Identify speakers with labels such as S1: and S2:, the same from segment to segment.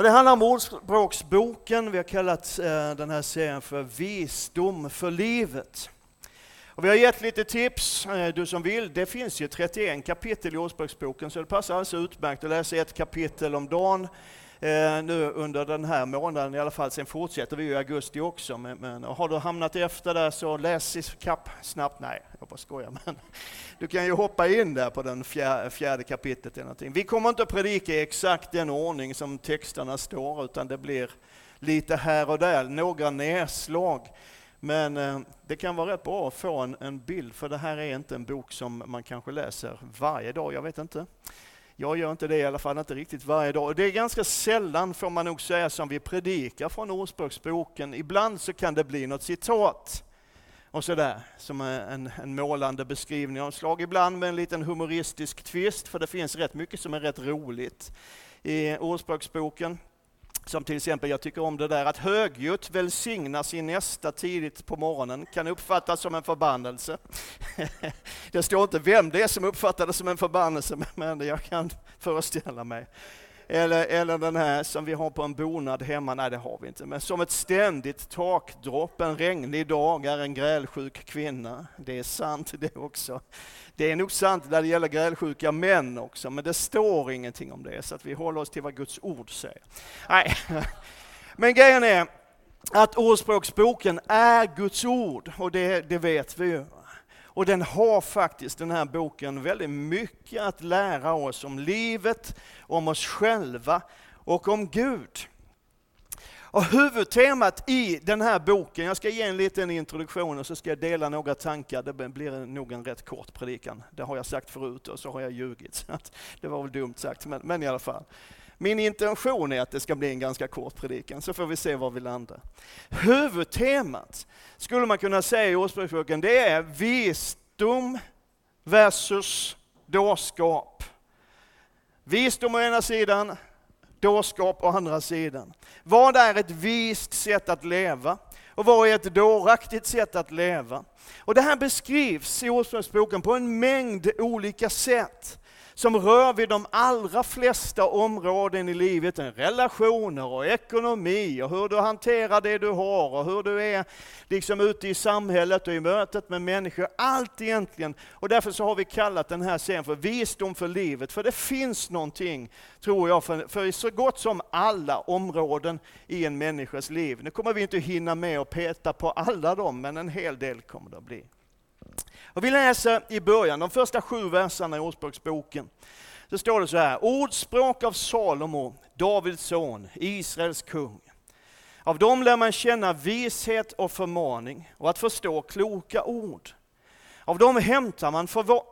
S1: Och det handlar om Ordspråksboken. Vi har kallat eh, den här serien för Visdom för livet. Och vi har gett lite tips, eh, du som vill. Det finns ju 31 kapitel i Ordspråksboken, så det passar alldeles utmärkt att läsa ett kapitel om dagen eh, nu under den här månaden i alla fall. Sen fortsätter vi i augusti också. Men, men har du hamnat efter där så läs i kapp snabbt. Nej, jag bara skojar. Men du kan ju hoppa in där på den fjärde, fjärde kapitlet. Eller någonting. Vi kommer inte att predika i exakt den ordning som texterna står, utan det blir lite här och där, några nedslag. Men eh, det kan vara rätt bra att få en, en, bild, för det här är inte en bok som man kanske läser varje dag, jag vet inte. Jag gör inte det i alla fall, inte riktigt varje dag. Det är ganska sällan, får man nog säga, som vi predikar från Ordspråksboken. Ibland så kan det bli något citat och sådär, som en, en målande beskrivning av slag. Ibland med en liten humoristisk twist, för det finns rätt mycket som är rätt roligt i Ordspråksboken. Som till exempel, jag tycker om det där att högljutt välsigna sin nästa tidigt på morgonen kan uppfattas som en förbannelse. det står inte vem det är som uppfattar det som en förbannelse, men jag kan föreställa mig. Eller, eller den här som vi har på en bonad hemma, nej det har vi inte, men som ett ständigt takdropp, en regnig dag är en grälsjuk kvinna. Det är sant det också. Det är nog sant när det gäller grälsjuka män också, men det står ingenting om det, så att vi håller oss till vad Guds ord säger. Nej. Men grejen är att Ordspråksboken är Guds ord, och det, det vet vi ju. Och den har faktiskt, den här boken, väldigt mycket att lära oss om livet, om oss själva och om Gud. Och huvudtemat i den här boken, jag ska ge en liten introduktion och så ska jag dela några tankar. Det blir nog en rätt kort predikan. Det har jag sagt förut och så har jag ljugit. Så det var väl dumt sagt, men, men i alla fall. Min intention är att det ska bli en ganska kort predikan, så får vi se var vi landar. Huvudtemat skulle man kunna säga i Ordspråksboken, det är visdom versus dårskap. Visdom å ena sidan, dårskap å andra sidan. Vad är ett vist sätt att leva? Och vad är ett dåraktigt sätt att leva? Och det här beskrivs i Ordspråksboken på en mängd olika sätt som rör vid de allra flesta områden i livet, relationer och ekonomi och hur du hanterar det du har och hur du är liksom ute i samhället och i mötet med människor. Allt egentligen. Och därför så har vi kallat den här serien för Visdom för livet. För det finns någonting, tror jag, för, för så gott som alla områden i en människas liv. Nu kommer vi inte hinna med att peta på alla dem, men en hel del kommer det att bli. Och vi läser i början, de första sju verserna i Ordspråksboken. Så står det så här, ordspråk av Salomo, Davids son, Israels kung. Av dem lär man känna vishet och förmaning och att förstå kloka ord. Av dem hämtar man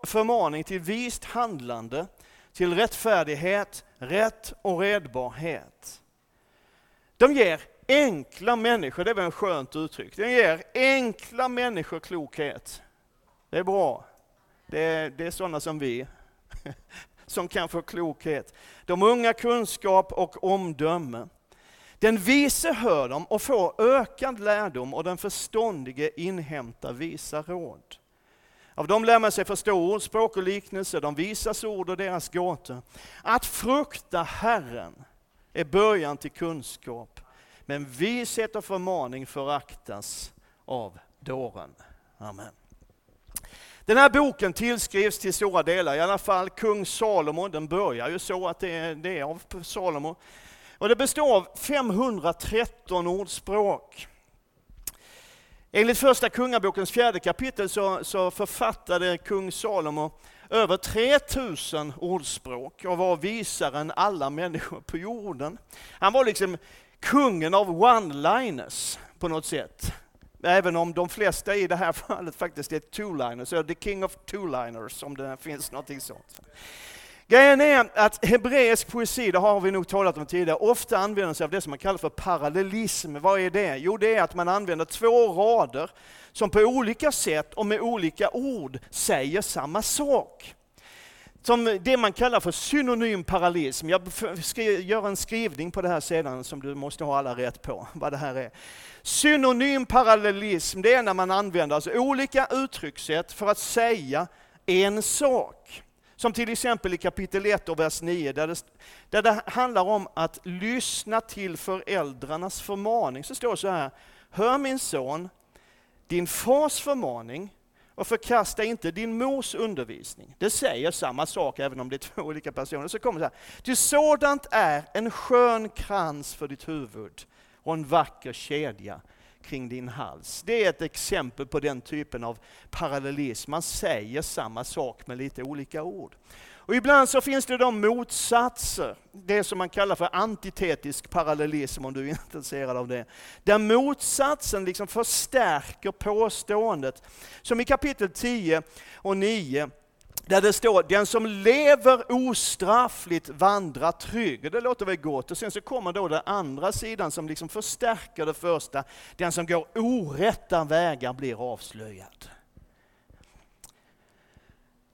S1: förmaning till vist handlande, till rättfärdighet, rätt och redbarhet. De ger enkla människor, det är väl en skönt uttryck, de ger enkla människor klokhet. Det är bra. Det är, det är sådana som vi, som kan få klokhet. De unga kunskap och omdöme. Den vise hör dem och får ökad lärdom och den förståndige inhämtar visa råd. Av dem lär man sig förstå ordspråk och liknelser, de visas ord och deras gåtor. Att frukta Herren är början till kunskap, men vishet och förmaning föraktas av dåren. Amen. Den här boken tillskrivs till stora delar, i alla fall kung Salomo. Den börjar ju så att det är, det är av Salomo. Och det består av 513 ordspråk. Enligt första kungabokens fjärde kapitel så, så författade kung Salomo över 3000 ordspråk och var visare än alla människor på jorden. Han var liksom kungen av one-liners på något sätt. Även om de flesta i det här fallet faktiskt är two-liners, the king of two-liners, om det finns någonting sånt. Grejen är att hebreisk poesi, det har vi nog talat om tidigare, ofta använder sig av det som man kallar för parallellism. Vad är det? Jo, det är att man använder två rader som på olika sätt och med olika ord säger samma sak som det man kallar för synonym parallelism. Jag ska göra en skrivning på det här sedan som du måste ha alla rätt på, vad det här är. Synonym parallellism, det är när man använder alltså olika uttryckssätt för att säga en sak. Som till exempel i kapitel 1 och vers 9, där det, där det handlar om att lyssna till föräldrarnas förmaning. Så står det så här, Hör min son, din fars förmaning och förkasta inte din mors undervisning. Det säger samma sak även om det är två olika personer. Så kommer det så här, Ty sådant är en skön krans för ditt huvud och en vacker kedja kring din hals. Det är ett exempel på den typen av parallellism. Man säger samma sak med lite olika ord. Och ibland så finns det de motsatser, det som man kallar för antitetisk parallellism om du är intresserad av det. Där motsatsen liksom förstärker påståendet. Som i kapitel 10 och 9 där det står den som lever ostraffligt vandrar trygg. Det låter väl gott. Och sen så kommer då den andra sidan som liksom förstärker det första. Den som går orätta vägar blir avslöjad.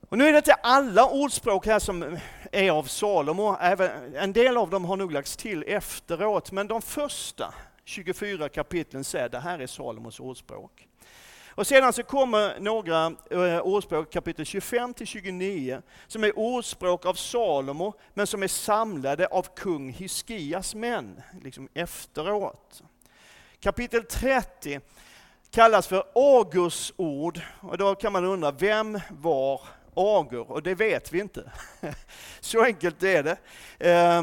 S1: Och nu är det inte alla ordspråk här som är av Salomo. Även, en del av dem har nog lagts till efteråt, men de första 24 kapitlen säger att det här är Salomos ordspråk. Och sedan så kommer några eh, ordspråk, kapitel 25 till 29, som är ordspråk av Salomo, men som är samlade av kung Hiskias män, liksom efteråt. Kapitel 30 kallas för Augurs ord, och då kan man undra, vem var Agur? Och det vet vi inte. Så enkelt är det. Eh,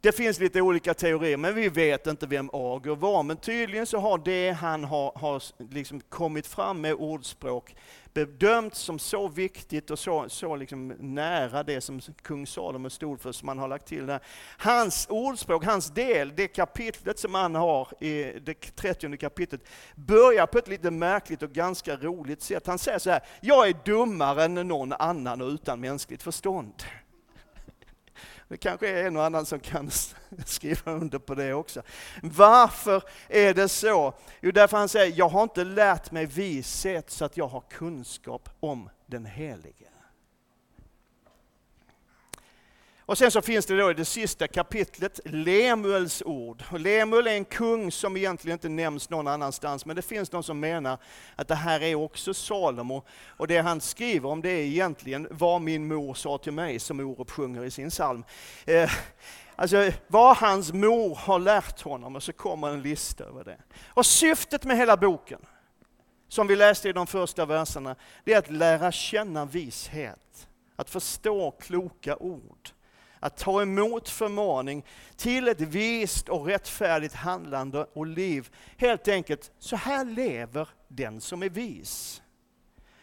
S1: det finns lite olika teorier, men vi vet inte vem Agur var. Men tydligen så har det han har, har liksom kommit fram med ordspråk bedömts som så viktigt och så, så liksom nära det som kung Salomo stod för, som man har lagt till där. Hans ordspråk, hans del, det kapitlet som han har i det 30 kapitlet, börjar på ett lite märkligt och ganska roligt sätt. Han säger så här, jag är dummare än någon annan och utan mänskligt förstånd. Det kanske är en och annan som kan skriva under på det också. Varför är det så? Jo, därför han säger, jag har inte lärt mig vishet så att jag har kunskap om den Helige. Och sen så finns det då i det sista kapitlet Lemuels ord. Och Lemuel är en kung som egentligen inte nämns någon annanstans, men det finns de som menar att det här är också Salomo. Och det han skriver om det är egentligen vad min mor sa till mig, som Orup sjunger i sin psalm. Eh, alltså vad hans mor har lärt honom, och så kommer en lista över det. Och syftet med hela boken, som vi läste i de första verserna, det är att lära känna vishet, att förstå kloka ord att ta emot förmaning till ett vist och rättfärdigt handlande och liv. Helt enkelt, så här lever den som är vis.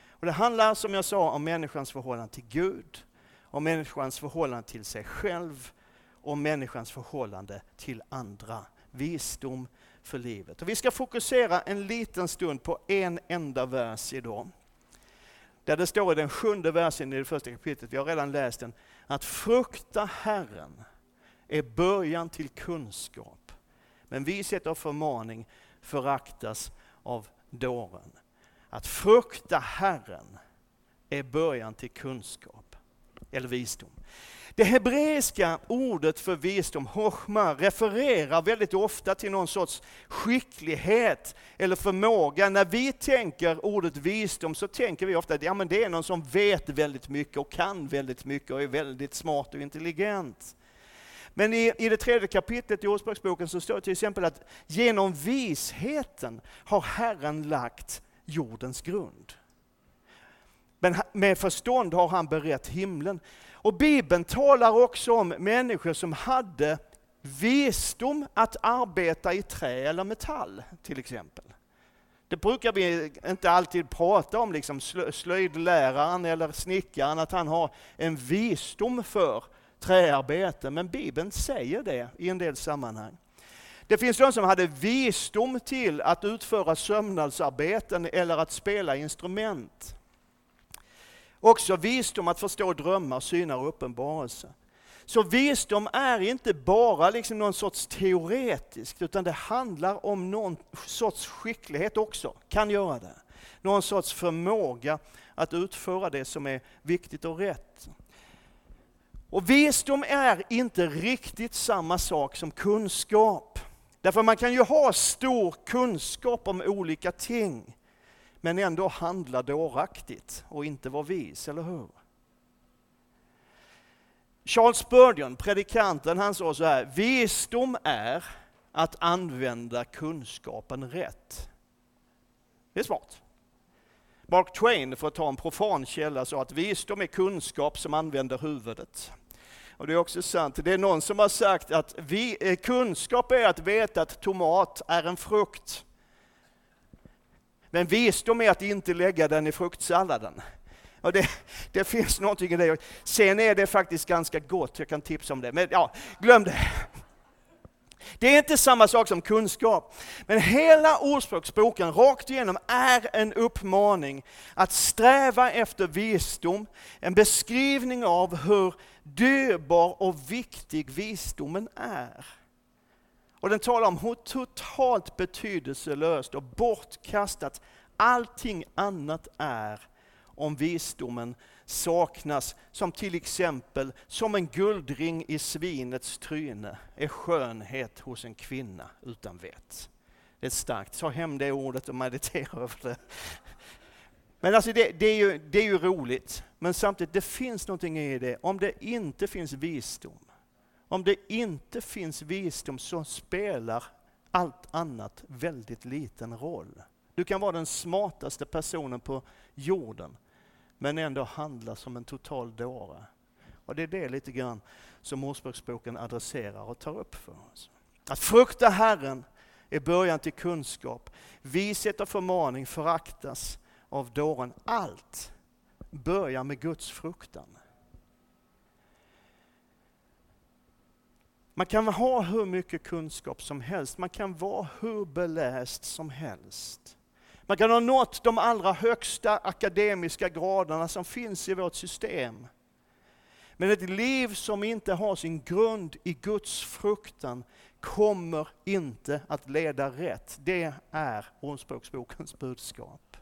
S1: Och det handlar som jag sa om människans förhållande till Gud, om människans förhållande till sig själv och människans förhållande till andra. Visdom för livet. Och vi ska fokusera en liten stund på en enda vers idag. Där det står i den sjunde versen i det första kapitlet, vi har redan läst den, att frukta Herren är början till kunskap. Men vishet och förmaning föraktas av dåren. Att frukta Herren är början till kunskap, eller visdom. Det hebreiska ordet för visdom, hochma, refererar väldigt ofta till någon sorts skicklighet eller förmåga. När vi tänker ordet visdom så tänker vi ofta att ja, men det är någon som vet väldigt mycket och kan väldigt mycket och är väldigt smart och intelligent. Men i, i det tredje kapitlet i Ordspråksboken så står det till exempel att genom visheten har Herren lagt jordens grund. Men med förstånd har han berett himlen. Och Bibeln talar också om människor som hade visdom att arbeta i trä eller metall till exempel. Det brukar vi inte alltid prata om, liksom slöjdläraren eller snickaren, att han har en visdom för träarbete, men Bibeln säger det i en del sammanhang. Det finns de som hade visdom till att utföra sömnadsarbeten eller att spela instrument. Också visdom att förstå drömmar, synar och uppenbarelse. Så visdom är inte bara liksom någon sorts teoretiskt, utan det handlar om någon sorts skicklighet också, kan göra det. Någon sorts förmåga att utföra det som är viktigt och rätt. Och visdom är inte riktigt samma sak som kunskap. Därför man kan ju ha stor kunskap om olika ting men ändå handla dåraktigt och inte vara vis, eller hur? Charles Spurgeon, predikanten, han sa så här, visdom är att använda kunskapen rätt. Det är smart. Mark Twain, för att ta en profan källa, sa att visdom är kunskap som använder huvudet. Och det är också sant. Det är någon som har sagt att vi, eh, kunskap är att veta att tomat är en frukt. Men visdom är att inte lägga den i fruktsalladen. Och det, det finns någonting i det. Sen är det faktiskt ganska gott, jag kan tipsa om det. Men ja, glöm det. Det är inte samma sak som kunskap. Men hela Ordspråksboken rakt igenom är en uppmaning att sträva efter visdom, en beskrivning av hur dyrbar och viktig visdomen är. Och den talar om hur totalt betydelselöst och bortkastat allting annat är om visdomen saknas, som till exempel som en guldring i svinets tryne är skönhet hos en kvinna utan vett. Det är starkt, ta hem det ordet och meditera över det. Men alltså det, det, är ju, det är ju roligt, men samtidigt det finns någonting i det. Om det inte finns visdom, om det inte finns visdom så spelar allt annat väldigt liten roll. Du kan vara den smartaste personen på jorden, men ändå handla som en total dåre. Och det är det lite grann som Ordspråksboken adresserar och tar upp för oss. Att frukta Herren är början till kunskap. Vishet och förmaning föraktas av dåren. Allt börjar med Guds fruktan. Man kan ha hur mycket kunskap som helst, man kan vara hur beläst som helst. Man kan ha nått de allra högsta akademiska graderna som finns i vårt system. Men ett liv som inte har sin grund i Guds fruktan kommer inte att leda rätt. Det är Ordspråksbokens budskap.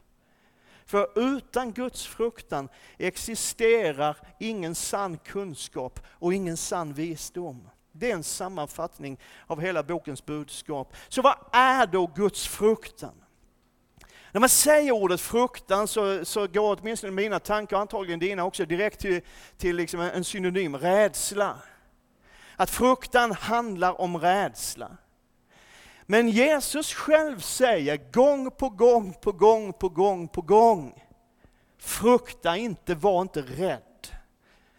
S1: För utan Guds fruktan existerar ingen sann kunskap och ingen sann visdom. Det är en sammanfattning av hela bokens budskap. Så vad är då Guds fruktan? När man säger ordet fruktan så, så går åtminstone mina tankar, och antagligen dina också, direkt till, till liksom en synonym, rädsla. Att fruktan handlar om rädsla. Men Jesus själv säger gång på gång på gång på gång på gång, frukta inte, var inte rädd.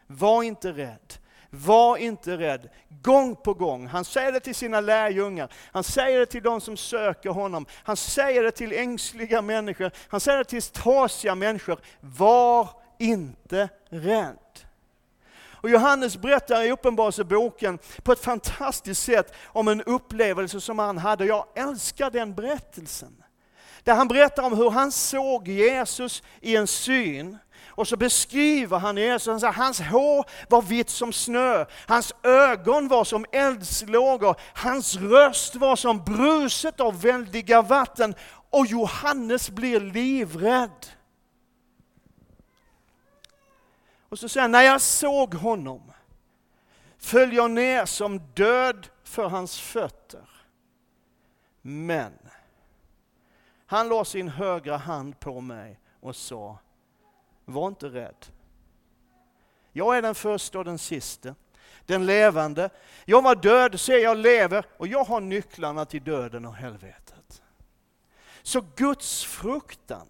S1: Var inte rädd. Var inte rädd. Gång på gång. Han säger det till sina lärjungar, han säger det till de som söker honom, han säger det till ängsliga människor, han säger det till trasiga människor. Var inte rädd. Och Johannes berättar i Uppenbarelseboken på ett fantastiskt sätt om en upplevelse som han hade. Jag älskar den berättelsen. Där han berättar om hur han såg Jesus i en syn och så beskriver han Jesus, han säger, hans hår var vitt som snö, hans ögon var som eldslågor, hans röst var som bruset av väldiga vatten. Och Johannes blir livrädd. Och så säger han, när jag såg honom föll jag ner som död för hans fötter. Men han la sin högra hand på mig och sa, var inte rädd. Jag är den första och den sista, den levande. Jag var död, se jag lever och jag har nycklarna till döden och helvetet. Så Guds fruktan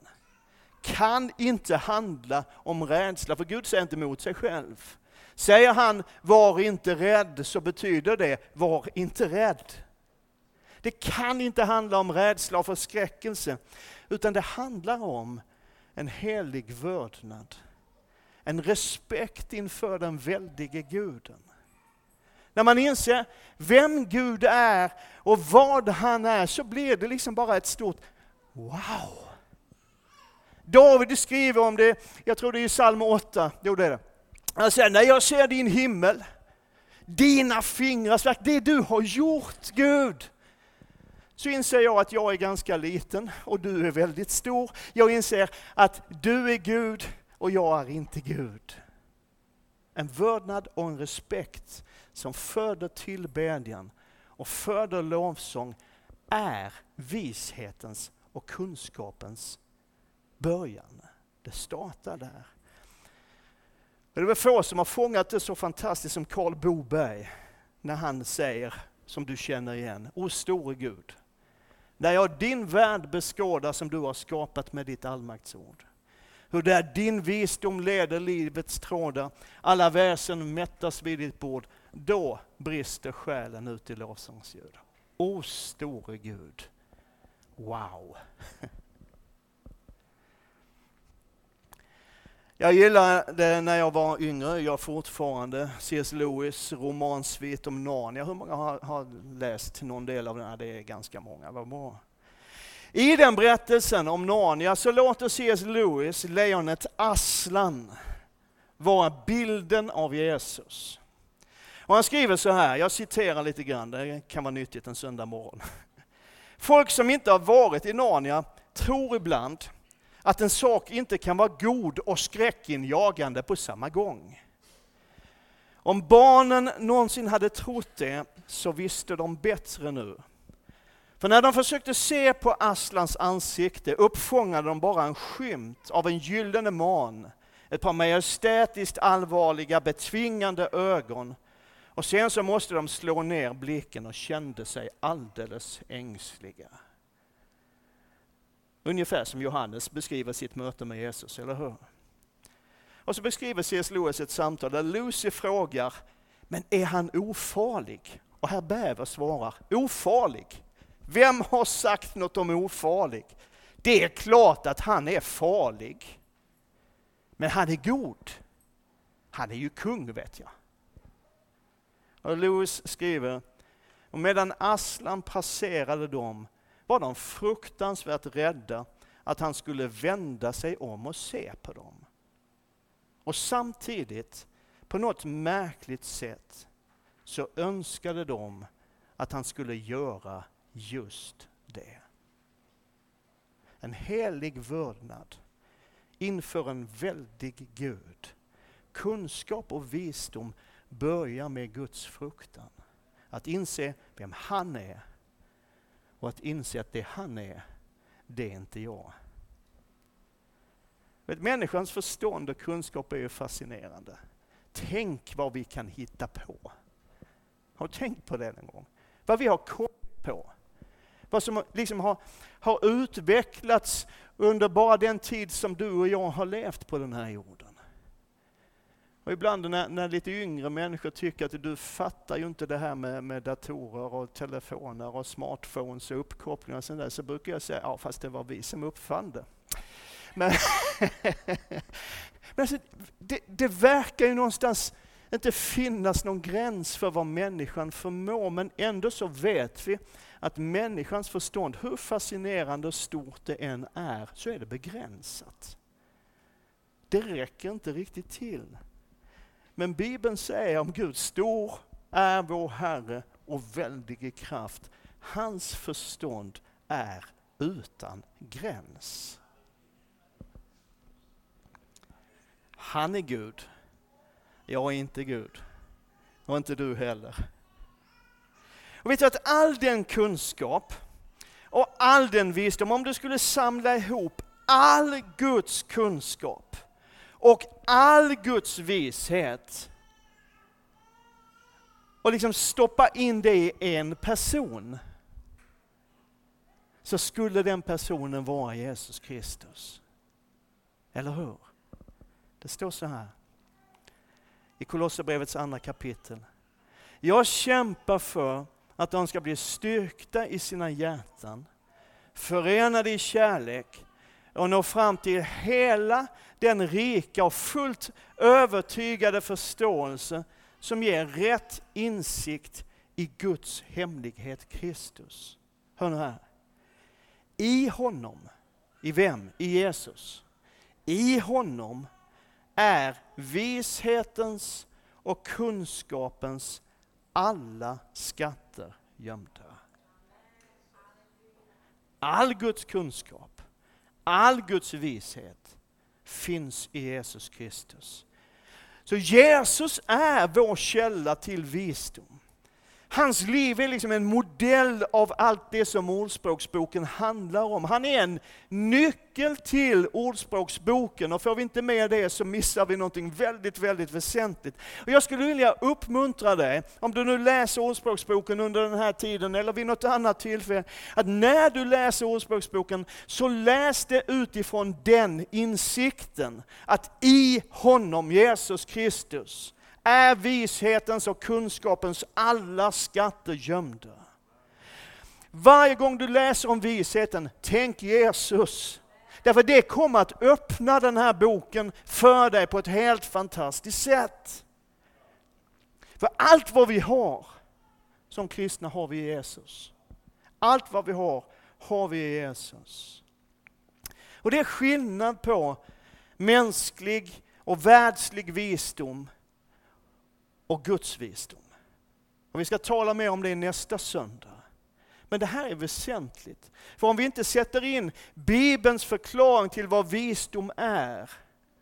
S1: kan inte handla om rädsla, för Gud säger inte emot sig själv. Säger han var inte rädd så betyder det var inte rädd. Det kan inte handla om rädsla och förskräckelse, utan det handlar om en helig vördnad. En respekt inför den väldige guden. När man inser vem Gud är och vad han är så blir det liksom bara ett stort wow. David skriver om det, jag tror det är i psalm 8, jo det är det. Han säger, när jag ser din himmel, dina fingrars verk, det du har gjort Gud, så inser jag att jag är ganska liten och du är väldigt stor. Jag inser att du är Gud och jag är inte Gud. En vördnad och en respekt som föder tillbedjan och föder lovsång är vishetens och kunskapens början. Det startar där. Det är väl få som har fångat det så fantastiskt som Karl Boberg när han säger, som du känner igen, O store Gud, när jag din värld beskådar som du har skapat med ditt allmaktsord. Hur där din visdom leder livets trådar, alla väsen mättas vid ditt bord. Då brister själen ut i lovsångsljud. O store Gud, wow! Jag gillade när jag var yngre, jag fortfarande, C.S. Lewis romansvit om Narnia. Hur många har, har, läst någon del av den? här? Det är ganska många, vad bra. I den berättelsen om Narnia så låter C.S. Lewis lejonet Aslan vara bilden av Jesus. Och han skriver så här, jag citerar lite grann, det kan vara nyttigt en söndag morgon. Folk som inte har varit i Narnia tror ibland att en sak inte kan vara god och skräckinjagande på samma gång. Om barnen någonsin hade trott det så visste de bättre nu. För när de försökte se på Aslans ansikte uppfångade de bara en skymt av en gyllene man, ett par majestätiskt allvarliga, betvingande ögon och sen så måste de slå ner blicken och kände sig alldeles ängsliga. Ungefär som Johannes beskriver sitt möte med Jesus, eller hur? Och så beskriver C.S. Lewis ett samtal där Lucy frågar, men är han ofarlig? Och herr Bäver svarar, ofarlig? Vem har sagt något om ofarlig? Det är klart att han är farlig. Men han är god. Han är ju kung vet jag. Och Lewis skriver, och medan Aslan passerade dem var de fruktansvärt rädda att han skulle vända sig om och se på dem. Och samtidigt, på något märkligt sätt, så önskade de att han skulle göra just det. En helig vördnad inför en väldig Gud. Kunskap och visdom börjar med Guds fruktan. Att inse vem han är och att inse att det han är, det är inte jag. människans förstånd och kunskap är ju fascinerande. Tänk vad vi kan hitta på. Har du tänkt på det någon gång? Vad vi har kommit på. Vad som liksom har, har utvecklats under bara den tid som du och jag har levt på den här jorden. Och ibland när, när lite yngre människor tycker att du fattar ju inte det här med, med datorer och telefoner och smartphones och uppkopplingar och sånt där, så brukar jag säga, ja fast det var vi som uppfann det. Men, men alltså, det, det verkar ju någonstans inte finnas någon gräns för vad människan förmår, men ändå så vet vi att människans förstånd, hur fascinerande och stort det än är, så är det begränsat. Det räcker inte riktigt till. Men Bibeln säger om Gud, stor är vår Herre och väldig i kraft. Hans förstånd är utan gräns. Han är Gud. Jag är inte Gud. Och inte du heller. Och vet du att all den kunskap och all den visdom, om du skulle samla ihop all Guds kunskap och all Guds vishet och liksom stoppa in det i en person så skulle den personen vara Jesus Kristus. Eller hur? Det står så här i Kolosserbrevets andra kapitel. Jag kämpar för att de ska bli styrkta i sina hjärtan, förenade i kärlek och nå fram till hela den rika och fullt övertygade förståelse som ger rätt insikt i Guds hemlighet Kristus. Hör nu här. I honom, i vem? I Jesus. I honom är vishetens och kunskapens alla skatter gömda. All Guds kunskap, all Guds vishet finns i Jesus Kristus. Så Jesus är vår källa till visdom. Hans liv är liksom en modell av allt det som Ordspråksboken handlar om. Han är en nyckel till Ordspråksboken och får vi inte med det så missar vi någonting väldigt, väldigt väsentligt. Och jag skulle vilja uppmuntra dig, om du nu läser Ordspråksboken under den här tiden eller vid något annat tillfälle, att när du läser Ordspråksboken så läs det utifrån den insikten att i honom, Jesus Kristus, är vishetens och kunskapens alla skatter gömda. Varje gång du läser om visheten, tänk Jesus. Därför det kommer att öppna den här boken för dig på ett helt fantastiskt sätt. För allt vad vi har som kristna har vi i Jesus. Allt vad vi har, har vi i Jesus. Och det är skillnad på mänsklig och världslig visdom och Guds visdom. Och vi ska tala mer om det nästa söndag. Men det här är väsentligt. För om vi inte sätter in Bibelns förklaring till vad visdom är,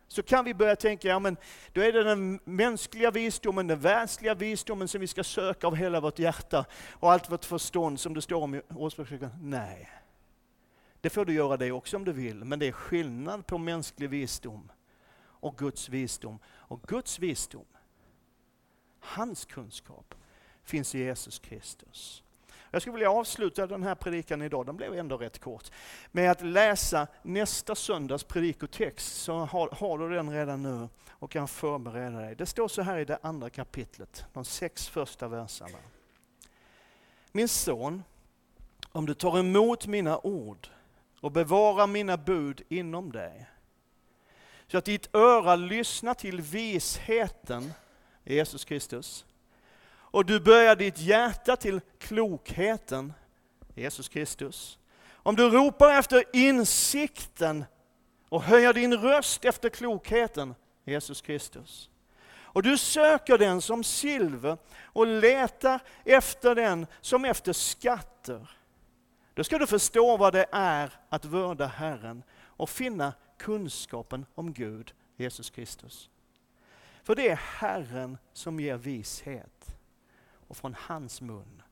S1: så kan vi börja tänka, ja men då är det den mänskliga visdomen, den världsliga visdomen som vi ska söka av hela vårt hjärta och allt vårt förstånd som det står om i Ordspråksboken. Nej. Det får du göra det också om du vill, men det är skillnad på mänsklig visdom och Guds visdom. Och Guds visdom Hans kunskap finns i Jesus Kristus. Jag skulle vilja avsluta den här predikan idag, den blev ändå rätt kort, med att läsa nästa söndags predikotext, så har, har, du den redan nu och kan förbereda dig. Det står så här i det andra kapitlet, de sex första verserna. Min son, om du tar emot mina ord och bevarar mina bud inom dig, så att ditt öra lyssnar till visheten Jesus Kristus. Och du böjer ditt hjärta till klokheten, Jesus Kristus. Om du ropar efter insikten och höjer din röst efter klokheten, Jesus Kristus. Och du söker den som silver och letar efter den som efter skatter. Då ska du förstå vad det är att vörda Herren och finna kunskapen om Gud, Jesus Kristus. För det är Herren som ger vishet och från hans mun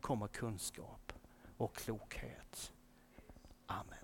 S1: kommer kunskap och klokhet. Amen.